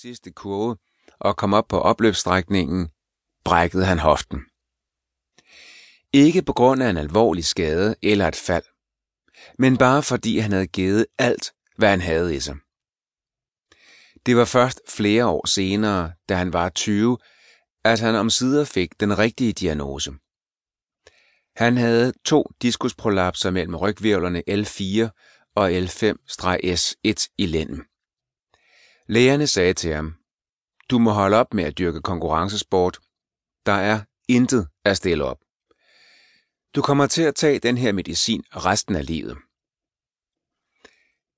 sidste kurve og kom op på opløbsstrækningen, brækkede han hoften. Ikke på grund af en alvorlig skade eller et fald, men bare fordi han havde givet alt, hvad han havde i sig. Det var først flere år senere, da han var 20, at han omsider fik den rigtige diagnose. Han havde to diskusprolapser mellem rygvirvlerne L4 og L5-S1 i lænden. Lægerne sagde til ham, du må holde op med at dyrke konkurrencesport. Der er intet at stille op. Du kommer til at tage den her medicin resten af livet.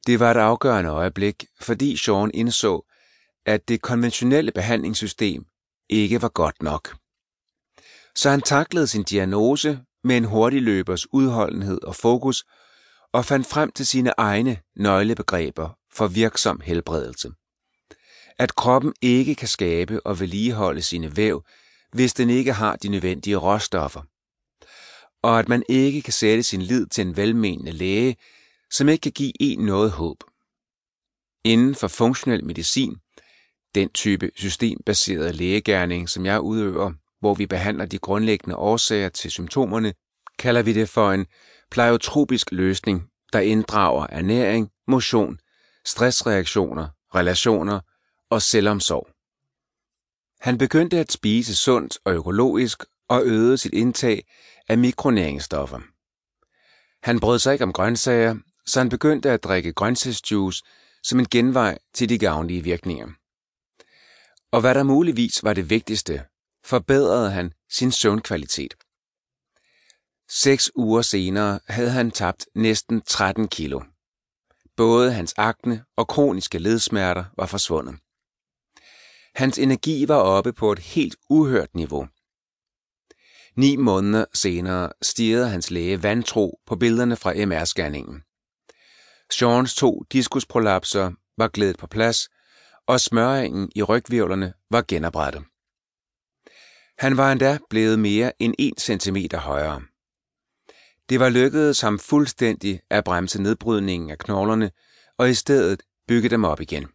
Det var et afgørende øjeblik, fordi Sean indså, at det konventionelle behandlingssystem ikke var godt nok. Så han taklede sin diagnose med en hurtig løbers udholdenhed og fokus og fandt frem til sine egne nøglebegreber for virksom helbredelse. At kroppen ikke kan skabe og vedligeholde sine væv, hvis den ikke har de nødvendige råstoffer. Og at man ikke kan sætte sin lid til en velmenende læge, som ikke kan give en noget håb. Inden for funktionel medicin, den type systembaseret lægegærning, som jeg udøver, hvor vi behandler de grundlæggende årsager til symptomerne, kalder vi det for en pleiotropisk løsning, der inddrager ernæring, motion, stressreaktioner, relationer og selvomsorg. Han begyndte at spise sundt og økologisk og øgede sit indtag af mikronæringsstoffer. Han brød sig ikke om grøntsager, så han begyndte at drikke grøntsagsjuice som en genvej til de gavnlige virkninger. Og hvad der muligvis var det vigtigste, forbedrede han sin søvnkvalitet. Seks uger senere havde han tabt næsten 13 kilo. Både hans akne og kroniske ledsmerter var forsvundet. Hans energi var oppe på et helt uhørt niveau. Ni måneder senere stirrede hans læge vantro på billederne fra MR-scanningen. Seans to diskusprolapser var glædet på plads, og smøringen i rygvirvlerne var genoprettet. Han var endda blevet mere end 1 cm højere. Det var lykkedes ham fuldstændig at bremse nedbrydningen af knoglerne og i stedet bygge dem op igen.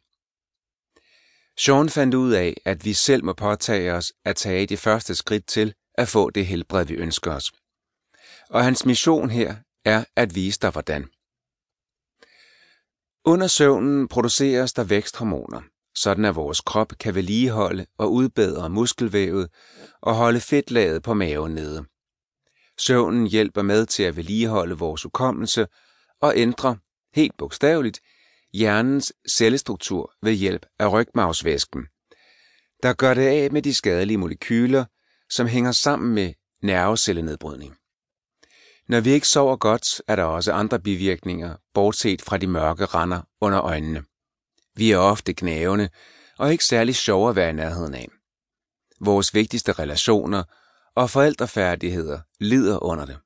Sean fandt ud af, at vi selv må påtage os at tage de første skridt til at få det helbred, vi ønsker os. Og hans mission her er at vise dig hvordan. Under søvnen produceres der væksthormoner, sådan at vores krop kan vedligeholde og udbedre muskelvævet og holde fedtlaget på maven nede. Søvnen hjælper med til at vedligeholde vores hukommelse og ændre, helt bogstaveligt, hjernens cellestruktur ved hjælp af rygmavsvæsken, der gør det af med de skadelige molekyler, som hænger sammen med nervecellenedbrydning. Når vi ikke sover godt, er der også andre bivirkninger, bortset fra de mørke render under øjnene. Vi er ofte knævende og ikke særlig sjove at være i nærheden af. Vores vigtigste relationer og forældrefærdigheder lider under det.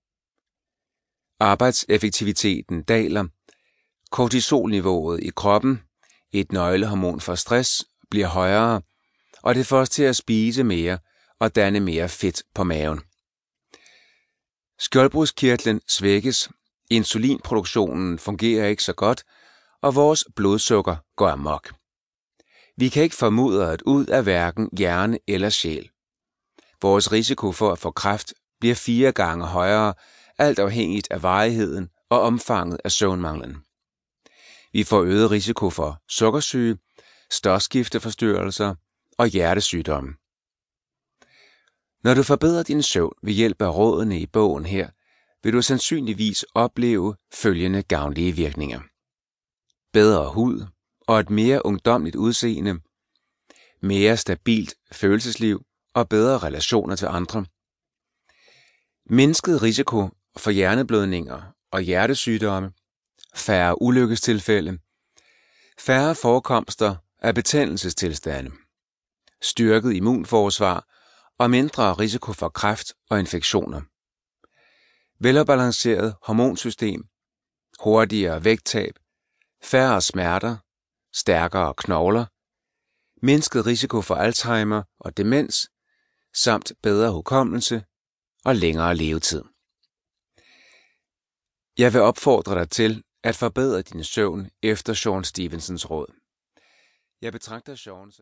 Arbejdseffektiviteten daler, kortisolniveauet i kroppen, et nøglehormon for stress, bliver højere, og det får os til at spise mere og danne mere fedt på maven. Skjoldbruskkirtlen svækkes, insulinproduktionen fungerer ikke så godt, og vores blodsukker går amok. Vi kan ikke få mudderet ud af hverken hjerne eller sjæl. Vores risiko for at få kræft bliver fire gange højere, alt afhængigt af varigheden og omfanget af søvnmanglen. Vi får øget risiko for sukkersyge, stofskifteforstyrrelser og hjertesygdomme. Når du forbedrer din søvn ved hjælp af rådene i bogen her, vil du sandsynligvis opleve følgende gavnlige virkninger. Bedre hud og et mere ungdomligt udseende, mere stabilt følelsesliv og bedre relationer til andre. Mindsket risiko for hjerneblødninger og hjertesygdomme, færre ulykkestilfælde, færre forekomster af betændelsestilstande, styrket immunforsvar og mindre risiko for kræft og infektioner. Velafbalanceret hormonsystem, hurtigere vægttab, færre smerter, stærkere knogler, mindsket risiko for Alzheimer og demens, samt bedre hukommelse og længere levetid. Jeg vil opfordre dig til at forbedre din søvn efter Sean Stevensons råd. Jeg betragter Sean som